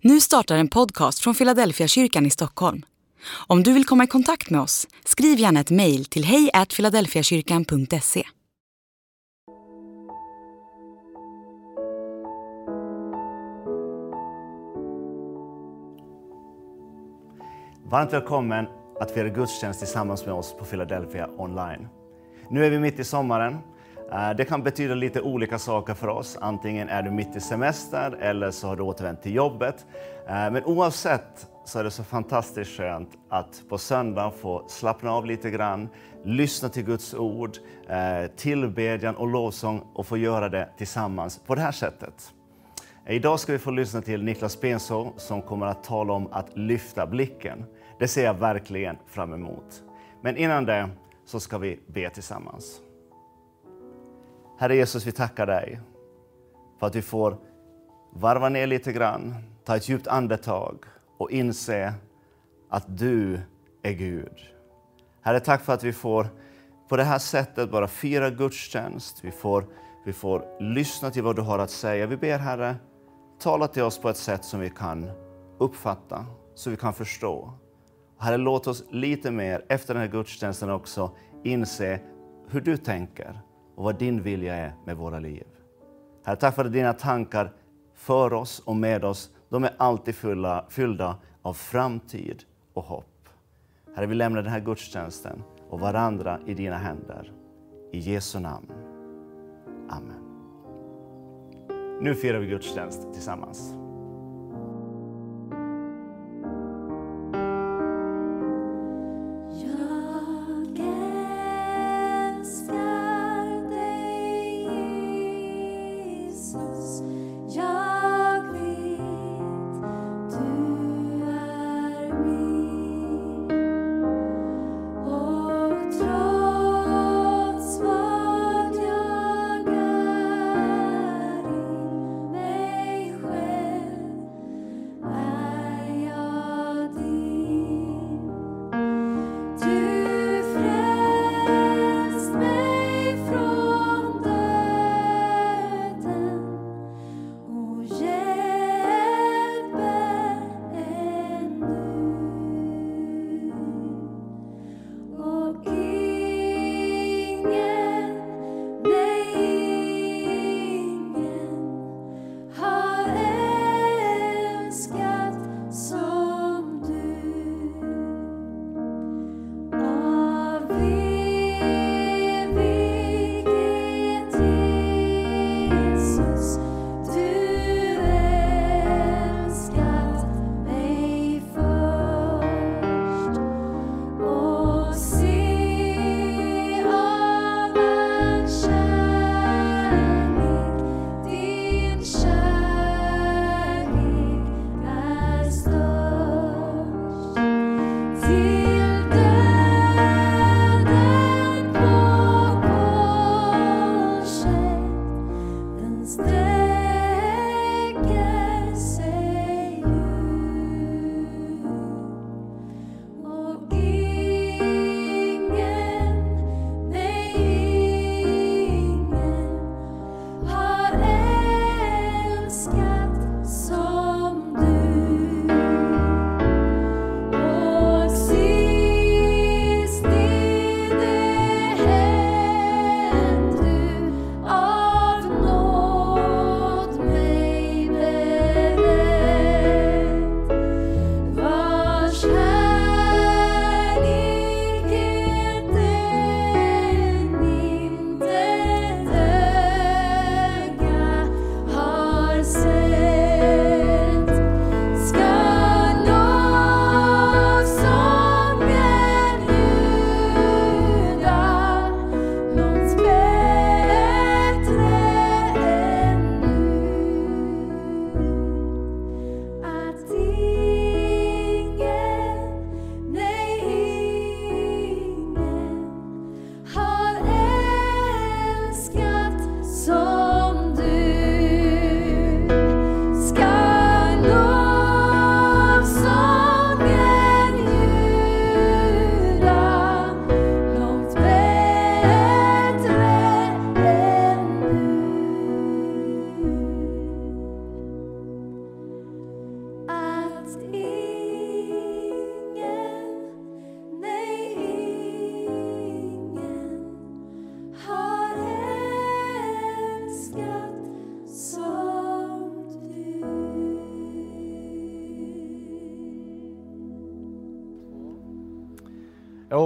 Nu startar en podcast från Philadelphia kyrkan i Stockholm. Om du vill komma i kontakt med oss, skriv gärna ett mejl till hejfiladelfiakyrkan.se. Varmt välkommen att fira gudstjänst tillsammans med oss på Philadelphia online. Nu är vi mitt i sommaren. Eh, det kan betyda lite olika saker för oss. Antingen är du mitt i semester eller så har du återvänt till jobbet. Eh, men oavsett så är det så fantastiskt skönt att på söndagen få slappna av lite grann, lyssna till Guds ord, eh, tillbedjan och lovsång och få göra det tillsammans på det här sättet. Idag ska vi få lyssna till Niklas Benså som kommer att tala om att lyfta blicken. Det ser jag verkligen fram emot. Men innan det så ska vi be tillsammans. Herre Jesus, vi tackar dig för att vi får varva ner lite grann, ta ett djupt andetag och inse att du är Gud. Herre, tack för att vi får på det här sättet bara fira gudstjänst. Vi får, vi får lyssna till vad du har att säga. Vi ber Herre, tala till oss på ett sätt som vi kan uppfatta, så vi kan förstå. Herre, låt oss lite mer efter den här gudstjänsten också inse hur du tänker och vad din vilja är med våra liv. Herre, tack för att dina tankar för oss och med oss, de är alltid fulla, fyllda av framtid och hopp. Herre, vi lämnar den här gudstjänsten och varandra i dina händer. I Jesu namn. Amen. Nu firar vi gudstjänst tillsammans.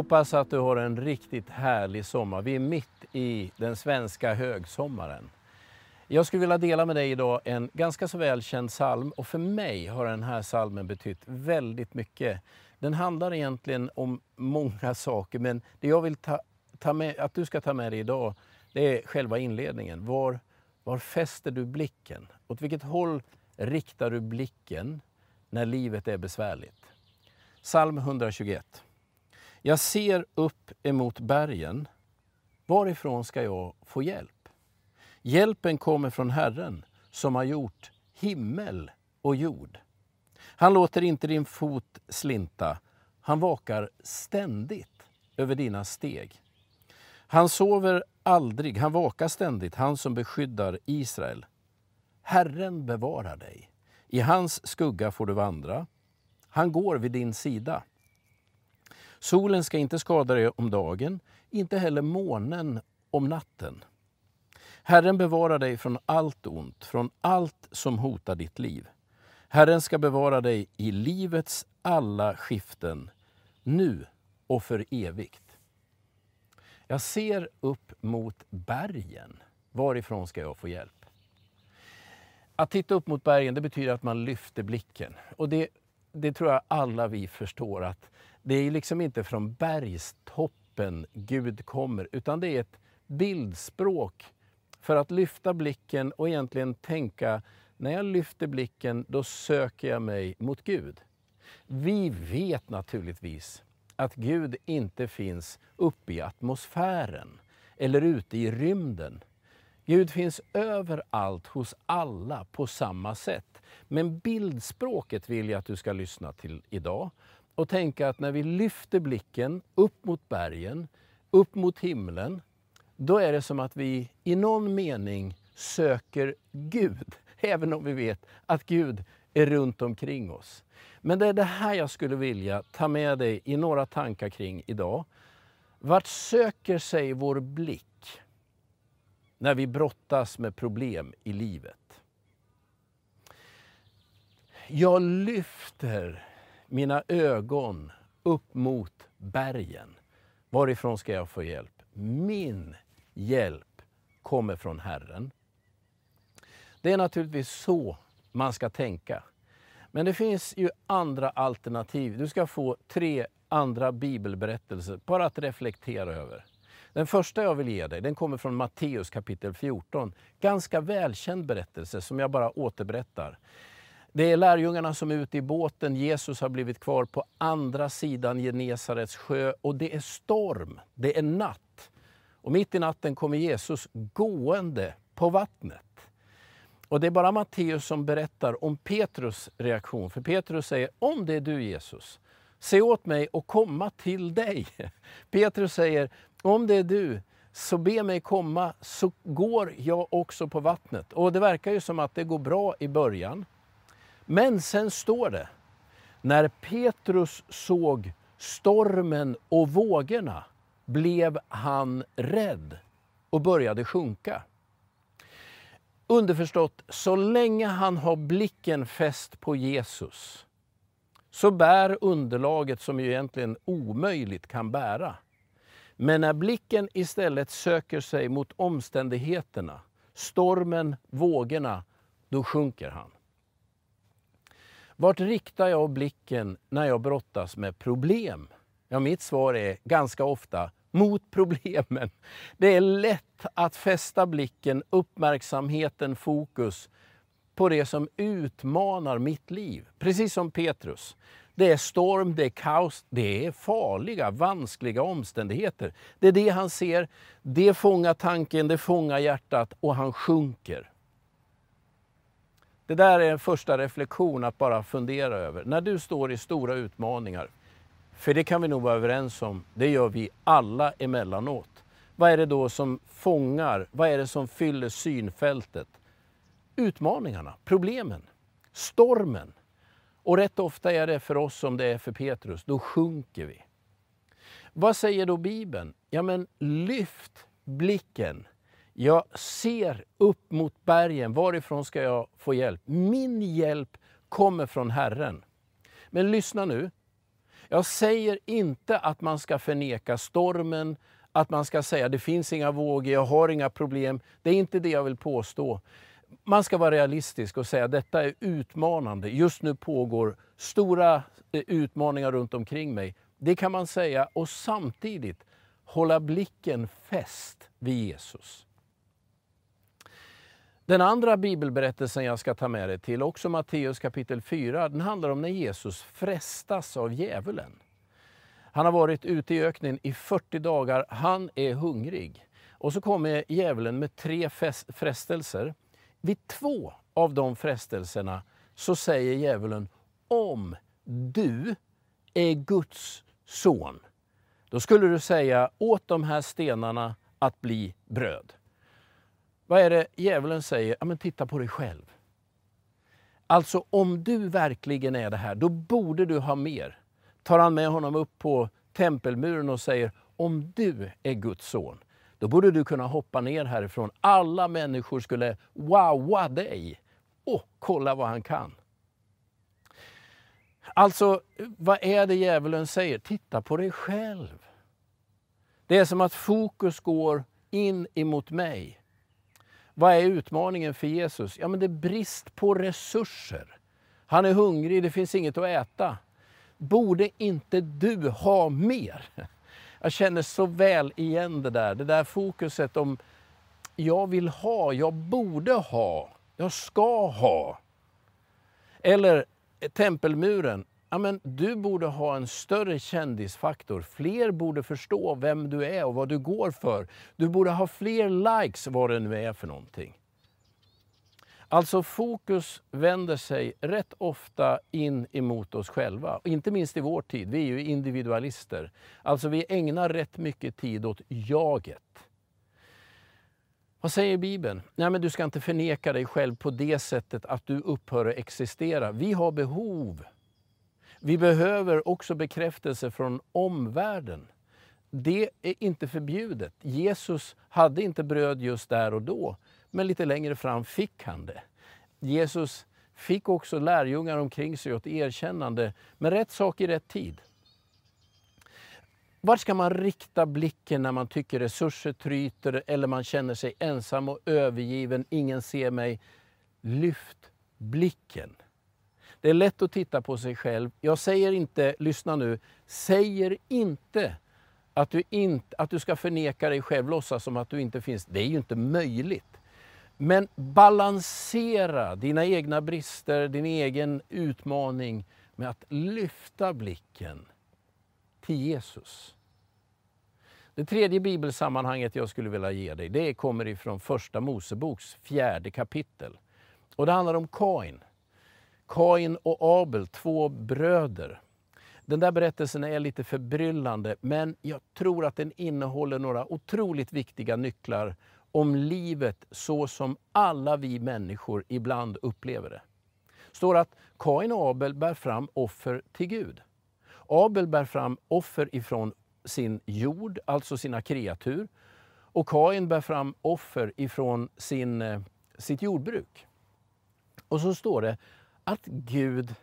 Hoppas att du har en riktigt härlig sommar. Vi är mitt i den svenska högsommaren. Jag skulle vilja dela med dig idag en ganska så välkänd psalm och för mig har den här psalmen betytt väldigt mycket. Den handlar egentligen om många saker men det jag vill ta, ta med, att du ska ta med dig idag det är själva inledningen. Var, var fäster du blicken? Åt vilket håll riktar du blicken när livet är besvärligt? Psalm 121. Jag ser upp emot bergen. Varifrån ska jag få hjälp? Hjälpen kommer från Herren som har gjort himmel och jord. Han låter inte din fot slinta. Han vakar ständigt över dina steg. Han sover aldrig, han vakar ständigt, han som beskyddar Israel. Herren bevarar dig. I hans skugga får du vandra. Han går vid din sida. Solen ska inte skada dig om dagen, inte heller månen om natten. Herren bevarar dig från allt ont, från allt som hotar ditt liv. Herren ska bevara dig i livets alla skiften, nu och för evigt. Jag ser upp mot bergen. Varifrån ska jag få hjälp? Att titta upp mot bergen det betyder att man lyfter blicken. Och det, det tror jag alla vi förstår att det är liksom inte från bergstoppen Gud kommer utan det är ett bildspråk för att lyfta blicken och egentligen tänka när jag lyfter blicken då söker jag mig mot Gud. Vi vet naturligtvis att Gud inte finns uppe i atmosfären eller ute i rymden. Gud finns överallt hos alla på samma sätt. Men bildspråket vill jag att du ska lyssna till idag och tänka att när vi lyfter blicken upp mot bergen, upp mot himlen, då är det som att vi i någon mening söker Gud, även om vi vet att Gud är runt omkring oss. Men det är det här jag skulle vilja ta med dig i några tankar kring idag. Vart söker sig vår blick när vi brottas med problem i livet? Jag lyfter mina ögon upp mot bergen. Varifrån ska jag få hjälp? Min hjälp kommer från Herren. Det är naturligtvis så man ska tänka. Men det finns ju andra alternativ. Du ska få tre andra bibelberättelser bara att reflektera över. Den första jag vill ge dig den kommer från Matteus kapitel 14. Ganska välkänd berättelse som jag bara återberättar. Det är lärjungarna som är ute i båten. Jesus har blivit kvar på andra sidan Genesarets sjö och det är storm. Det är natt. Och mitt i natten kommer Jesus gående på vattnet. Och det är bara Matteus som berättar om Petrus reaktion. För Petrus säger, om det är du Jesus, se åt mig och komma till dig. Petrus säger, om det är du, så be mig komma så går jag också på vattnet. Och det verkar ju som att det går bra i början. Men sen står det, när Petrus såg stormen och vågorna blev han rädd och började sjunka. Underförstått, så länge han har blicken fäst på Jesus så bär underlaget som ju egentligen omöjligt kan bära. Men när blicken istället söker sig mot omständigheterna, stormen, vågorna, då sjunker han. Vart riktar jag blicken när jag brottas med problem? Ja, mitt svar är ganska ofta mot problemen. Det är lätt att fästa blicken, uppmärksamheten, fokus på det som utmanar mitt liv. Precis som Petrus. Det är storm, det är kaos, det är farliga, vanskliga omständigheter. Det är det han ser, det fångar tanken, det fångar hjärtat och han sjunker. Det där är en första reflektion att bara fundera över. När du står i stora utmaningar, för det kan vi nog vara överens om, det gör vi alla emellanåt. Vad är det då som fångar, vad är det som fyller synfältet? Utmaningarna, problemen, stormen. Och rätt ofta är det för oss som det är för Petrus. Då sjunker vi. Vad säger då Bibeln? Ja, men lyft blicken. Jag ser upp mot bergen. Varifrån ska jag få hjälp? Min hjälp kommer från Herren. Men lyssna nu. Jag säger inte att man ska förneka stormen, att man ska säga det finns inga vågor, jag har inga problem. Det är inte det jag vill påstå. Man ska vara realistisk och säga att detta är utmanande. Just nu pågår stora eh, utmaningar runt omkring mig. Det kan man säga och samtidigt hålla blicken fäst vid Jesus. Den andra bibelberättelsen jag ska ta med dig till, också Matteus kapitel 4, den handlar om när Jesus frestas av djävulen. Han har varit ute i öknen i 40 dagar, han är hungrig. Och så kommer djävulen med tre frestelser. Vid två av de frestelserna så säger djävulen, om du är Guds son, då skulle du säga åt de här stenarna att bli bröd. Vad är det djävulen säger? Ja, men titta på dig själv. Alltså om du verkligen är det här, då borde du ha mer. Tar han med honom upp på tempelmuren och säger, om du är Guds son, då borde du kunna hoppa ner härifrån. Alla människor skulle wowa dig. Och kolla vad han kan. Alltså, vad är det djävulen säger? Titta på dig själv. Det är som att fokus går in emot mig. Vad är utmaningen för Jesus? Ja, men det är brist på resurser. Han är hungrig, det finns inget att äta. Borde inte du ha mer? Jag känner så väl igen det där, det där fokuset om jag vill ha, jag borde ha, jag ska ha. Eller tempelmuren. Ja, men du borde ha en större kändisfaktor. Fler borde förstå vem du är och vad du går för. Du borde ha fler likes, vad det nu är för någonting. Alltså fokus vänder sig rätt ofta in emot oss själva. Inte minst i vår tid, vi är ju individualister. Alltså vi ägnar rätt mycket tid åt jaget. Vad säger Bibeln? Nej, men du ska inte förneka dig själv på det sättet att du upphör att existera. Vi har behov. Vi behöver också bekräftelse från omvärlden. Det är inte förbjudet. Jesus hade inte bröd just där och då, men lite längre fram fick han det. Jesus fick också lärjungar omkring sig och ett erkännande, med rätt sak i rätt tid. Vart ska man rikta blicken när man tycker resurser tryter eller man känner sig ensam och övergiven, ingen ser mig? Lyft blicken. Det är lätt att titta på sig själv. Jag säger inte, lyssna nu, säger inte att du, inte, att du ska förneka dig själv, låtsas som att du inte finns. Det är ju inte möjligt. Men balansera dina egna brister, din egen utmaning med att lyfta blicken till Jesus. Det tredje bibelsammanhanget jag skulle vilja ge dig, det kommer ifrån första Moseboks fjärde kapitel. Och det handlar om Kain. Kain och Abel, två bröder. Den där berättelsen är lite förbryllande, men jag tror att den innehåller några otroligt viktiga nycklar om livet så som alla vi människor ibland upplever det. Det står att Kain och Abel bär fram offer till Gud. Abel bär fram offer ifrån sin jord, alltså sina kreatur. Och Kain bär fram offer ifrån sin, eh, sitt jordbruk. Och så står det att Gud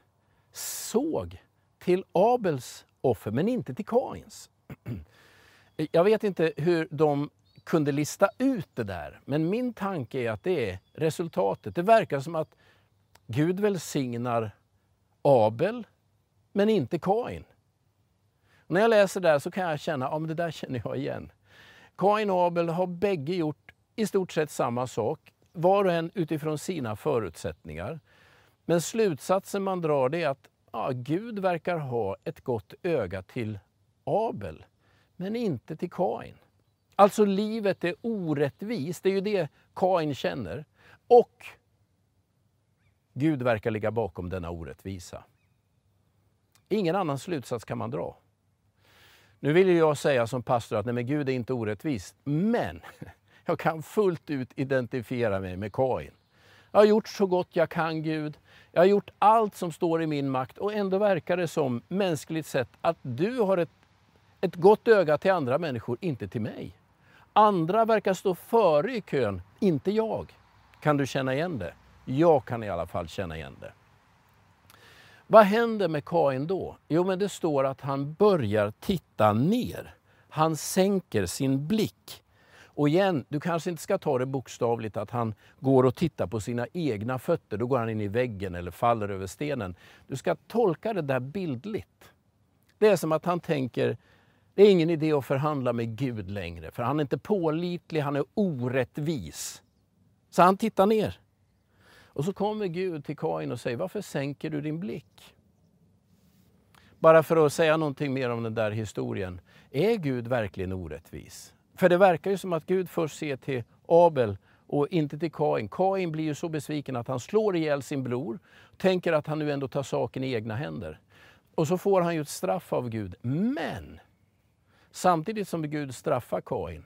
såg till Abels offer, men inte till Kains. Jag vet inte hur de kunde lista ut det där, men min tanke är att det är resultatet. Det verkar som att Gud välsignar Abel, men inte Kain. När jag läser det där så kan jag känna att ja, det där känner jag igen. Kain och Abel har bägge gjort i stort sett samma sak, var och en utifrån sina förutsättningar. Men slutsatsen man drar är att ja, Gud verkar ha ett gott öga till Abel, men inte till Kain. Alltså livet är orättvist, det är ju det Kain känner. Och Gud verkar ligga bakom denna orättvisa. Ingen annan slutsats kan man dra. Nu vill jag säga som pastor att nej, men Gud är inte orättvis, men jag kan fullt ut identifiera mig med Kain. Jag har gjort så gott jag kan Gud. Jag har gjort allt som står i min makt och ändå verkar det som, mänskligt sett, att du har ett, ett gott öga till andra människor, inte till mig. Andra verkar stå före i kön, inte jag. Kan du känna igen det? Jag kan i alla fall känna igen det. Vad händer med Kain då? Jo, men det står att han börjar titta ner. Han sänker sin blick. Och igen, du kanske inte ska ta det bokstavligt att han går och tittar på sina egna fötter. Då går han in i väggen eller faller över stenen. Du ska tolka det där bildligt. Det är som att han tänker, det är ingen idé att förhandla med Gud längre, för han är inte pålitlig, han är orättvis. Så han tittar ner. Och så kommer Gud till Kain och säger, varför sänker du din blick? Bara för att säga någonting mer om den där historien. Är Gud verkligen orättvis? För det verkar ju som att Gud först ser till Abel och inte till Kain. Kain blir ju så besviken att han slår ihjäl sin bror, tänker att han nu ändå tar saken i egna händer. Och så får han ju ett straff av Gud. Men samtidigt som Gud straffar Kain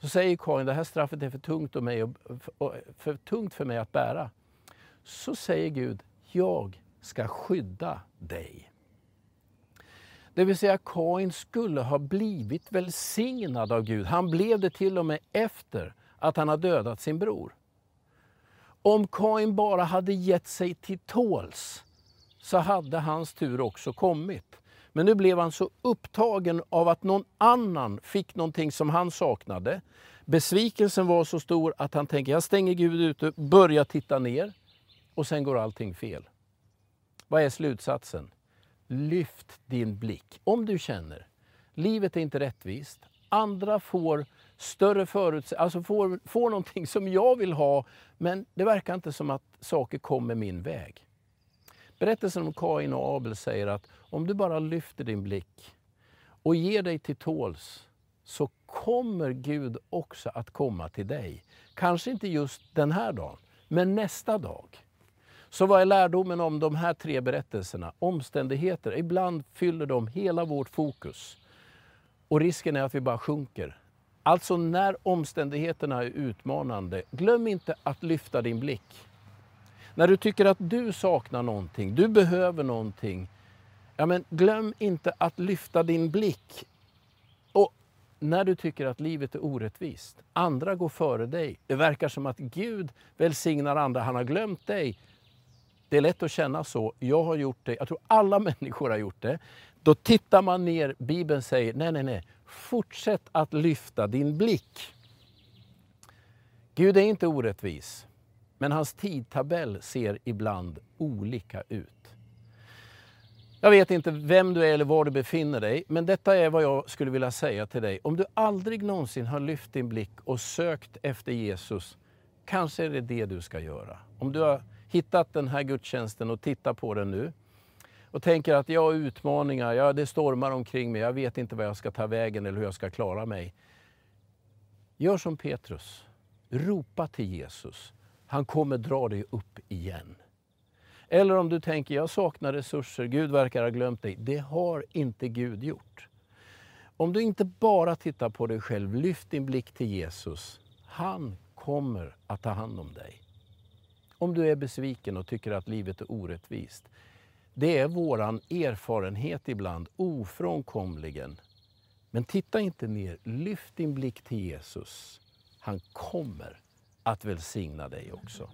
så säger Kain, det här straffet är för tungt, och mig, och för tungt för mig att bära. Så säger Gud, jag ska skydda dig. Det vill säga Kain skulle ha blivit välsignad av Gud. Han blev det till och med efter att han har dödat sin bror. Om Kain bara hade gett sig till tåls så hade hans tur också kommit. Men nu blev han så upptagen av att någon annan fick någonting som han saknade. Besvikelsen var så stor att han tänker, jag stänger Gud ute, börjar titta ner och sen går allting fel. Vad är slutsatsen? Lyft din blick. Om du känner, livet är inte rättvist, andra får större förutsättningar, alltså får, får någonting som jag vill ha, men det verkar inte som att saker kommer min väg. Berättelsen om Kain och Abel säger att om du bara lyfter din blick och ger dig till tåls så kommer Gud också att komma till dig. Kanske inte just den här dagen, men nästa dag. Så vad är lärdomen om de här tre berättelserna? Omständigheter, ibland fyller de hela vårt fokus. Och risken är att vi bara sjunker. Alltså när omständigheterna är utmanande, glöm inte att lyfta din blick. När du tycker att du saknar någonting, du behöver någonting, ja men glöm inte att lyfta din blick. Och när du tycker att livet är orättvist, andra går före dig, det verkar som att Gud välsignar andra, han har glömt dig. Det är lätt att känna så. Jag har gjort det. Jag tror alla människor har gjort det. Då tittar man ner. Bibeln säger, nej, nej, nej. Fortsätt att lyfta din blick. Gud är inte orättvis, men hans tidtabell ser ibland olika ut. Jag vet inte vem du är eller var du befinner dig, men detta är vad jag skulle vilja säga till dig. Om du aldrig någonsin har lyft din blick och sökt efter Jesus, kanske är det det du ska göra. Om du har hittat den här gudstjänsten och tittar på den nu och tänker att jag har utmaningar, ja, det stormar omkring mig, jag vet inte vad jag ska ta vägen eller hur jag ska klara mig. Gör som Petrus, ropa till Jesus. Han kommer dra dig upp igen. Eller om du tänker, jag saknar resurser, Gud verkar ha glömt dig. Det har inte Gud gjort. Om du inte bara tittar på dig själv, lyft din blick till Jesus. Han kommer att ta hand om dig. Om du är besviken och tycker att livet är orättvist. Det är våran erfarenhet ibland, ofrånkomligen. Men titta inte ner, lyft din blick till Jesus. Han kommer att välsigna dig också.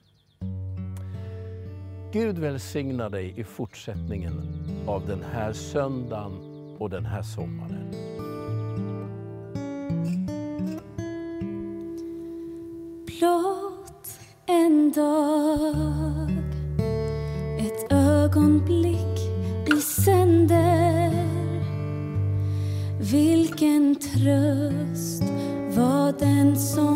Gud välsigna dig i fortsättningen av den här söndagen och den här sommaren. Blå en dag. Ett ögonblick i sänder. Vilken tröst var den som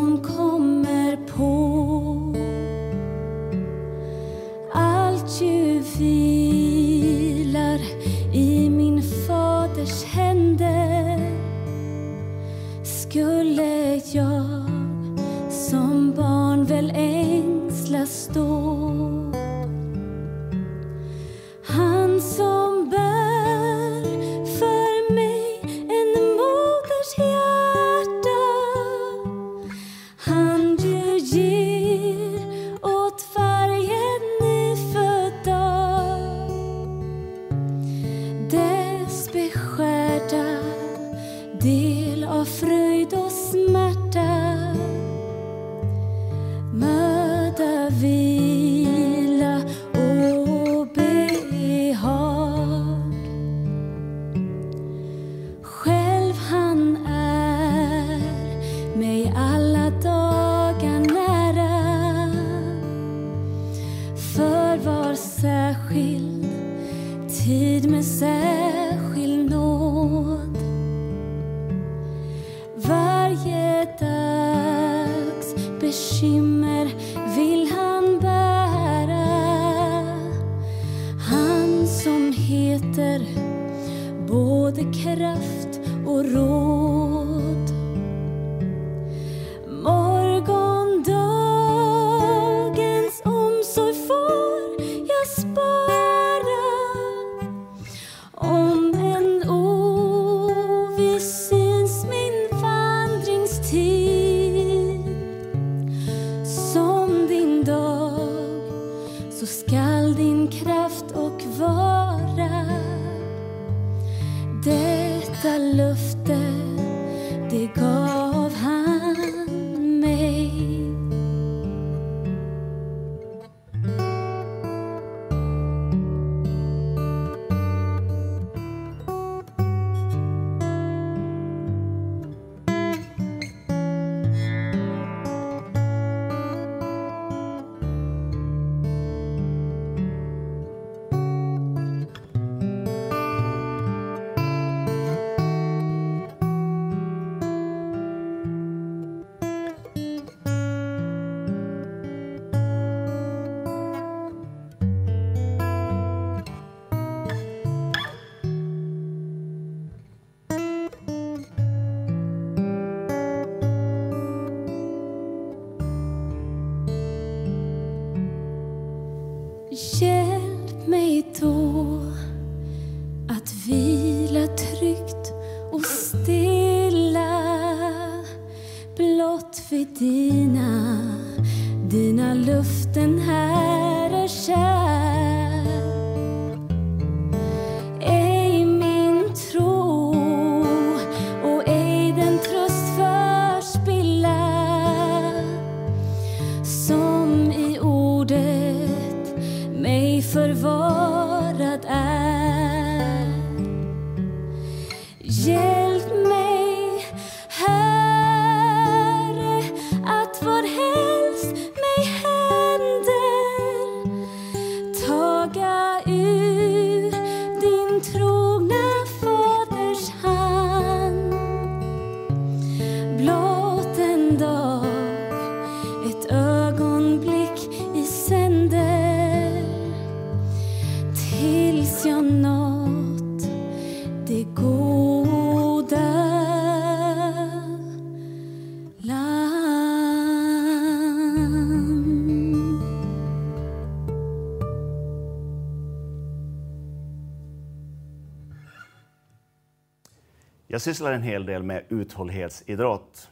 sysslar en hel del med uthållighetsidrott,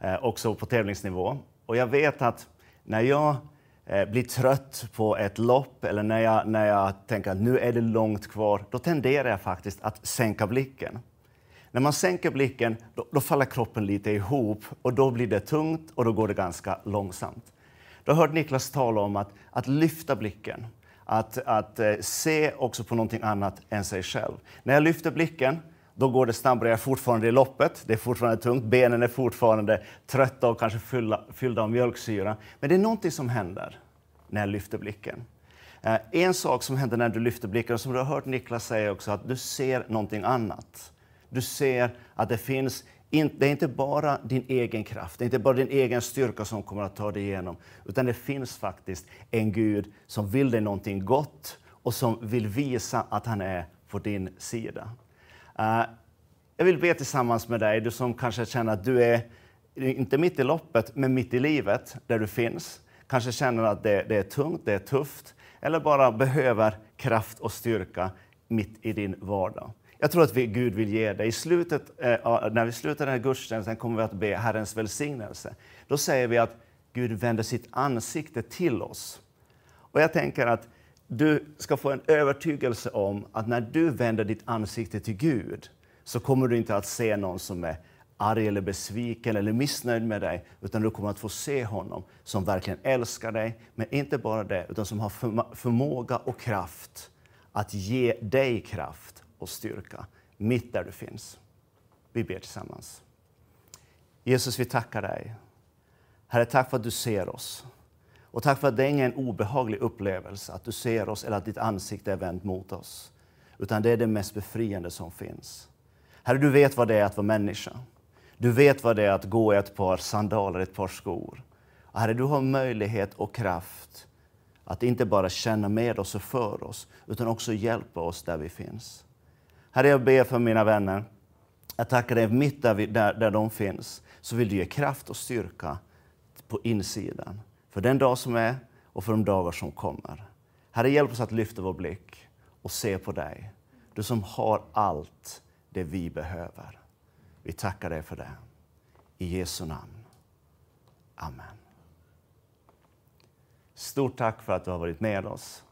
eh, också på tävlingsnivå. Och jag vet att när jag eh, blir trött på ett lopp eller när jag, när jag tänker att nu är det långt kvar, då tenderar jag faktiskt att sänka blicken. När man sänker blicken, då, då faller kroppen lite ihop och då blir det tungt och då går det ganska långsamt. Då har hört Niklas tala om att, att lyfta blicken, att, att eh, se också på någonting annat än sig själv. När jag lyfter blicken, då går det snabbare. Jag är fortfarande i loppet, det är fortfarande tungt, benen är fortfarande trötta och kanske fyllda, fyllda av mjölksyra. Men det är någonting som händer när jag lyfter blicken. Eh, En sak som händer när du lyfter blicken, och som du har hört Niklas säga också, att du ser någonting annat. Du ser att det finns, det är inte bara din egen kraft, det är inte bara din egen styrka som kommer att ta dig igenom, utan det finns faktiskt en Gud som vill dig någonting gott och som vill visa att han är på din sida. Eh, jag vill be tillsammans med dig, du som kanske känner att du är inte mitt i loppet, men mitt i livet där du finns. Kanske känner att det, det är tungt, det är tufft, eller bara behöver kraft och styrka mitt i din vardag. Jag tror att vi, Gud vill ge dig. I slutet, eh, när vi slutar den här gudstjänsten kommer vi att be Herrens välsignelse. Då säger vi att Gud vänder sitt ansikte till oss. Och jag tänker att du ska få en övertygelse om att när du vänder ditt ansikte till Gud så kommer du inte att se någon som är arg eller besviken eller missnöjd med dig, utan du kommer att få se honom som verkligen älskar dig, men inte bara det, utan som har förmåga och kraft att ge dig kraft och styrka mitt där du finns. Vi ber tillsammans. Jesus, vi tackar dig. Herre, tack för att du ser oss. Och tack för att det är ingen obehaglig upplevelse att du ser oss eller att ditt ansikte är vänt mot oss. Utan det är det mest befriande som finns. Herre, du vet vad det är att vara människa. Du vet vad det är att gå i ett par sandaler, ett par skor. Herre, du har möjlighet och kraft att inte bara känna med oss och för oss, utan också hjälpa oss där vi finns. Herre, jag ber för mina vänner. Jag tackar dig mitt där, vi, där, där de finns, så vill du ge kraft och styrka på insidan. För den dag som är och för de dagar som kommer. Herre, hjälp oss att lyfta vår blick och se på dig. Du som har allt det vi behöver. Vi tackar dig för det. I Jesu namn. Amen. Stort tack för att du har varit med oss.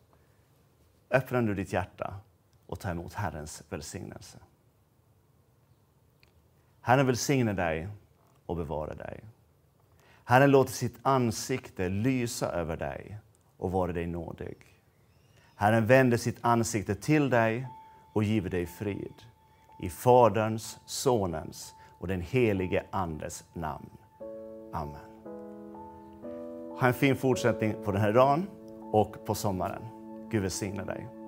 Öppna nu ditt hjärta och ta emot Herrens välsignelse. Herren välsigne dig och bevara dig. Herren låter sitt ansikte lysa över dig och vara dig nådig. Herren vänder sitt ansikte till dig och giver dig frid. I Faderns, Sonens och den helige Andes namn. Amen. Ha en fin fortsättning på den här dagen och på sommaren. Gud välsigne dig.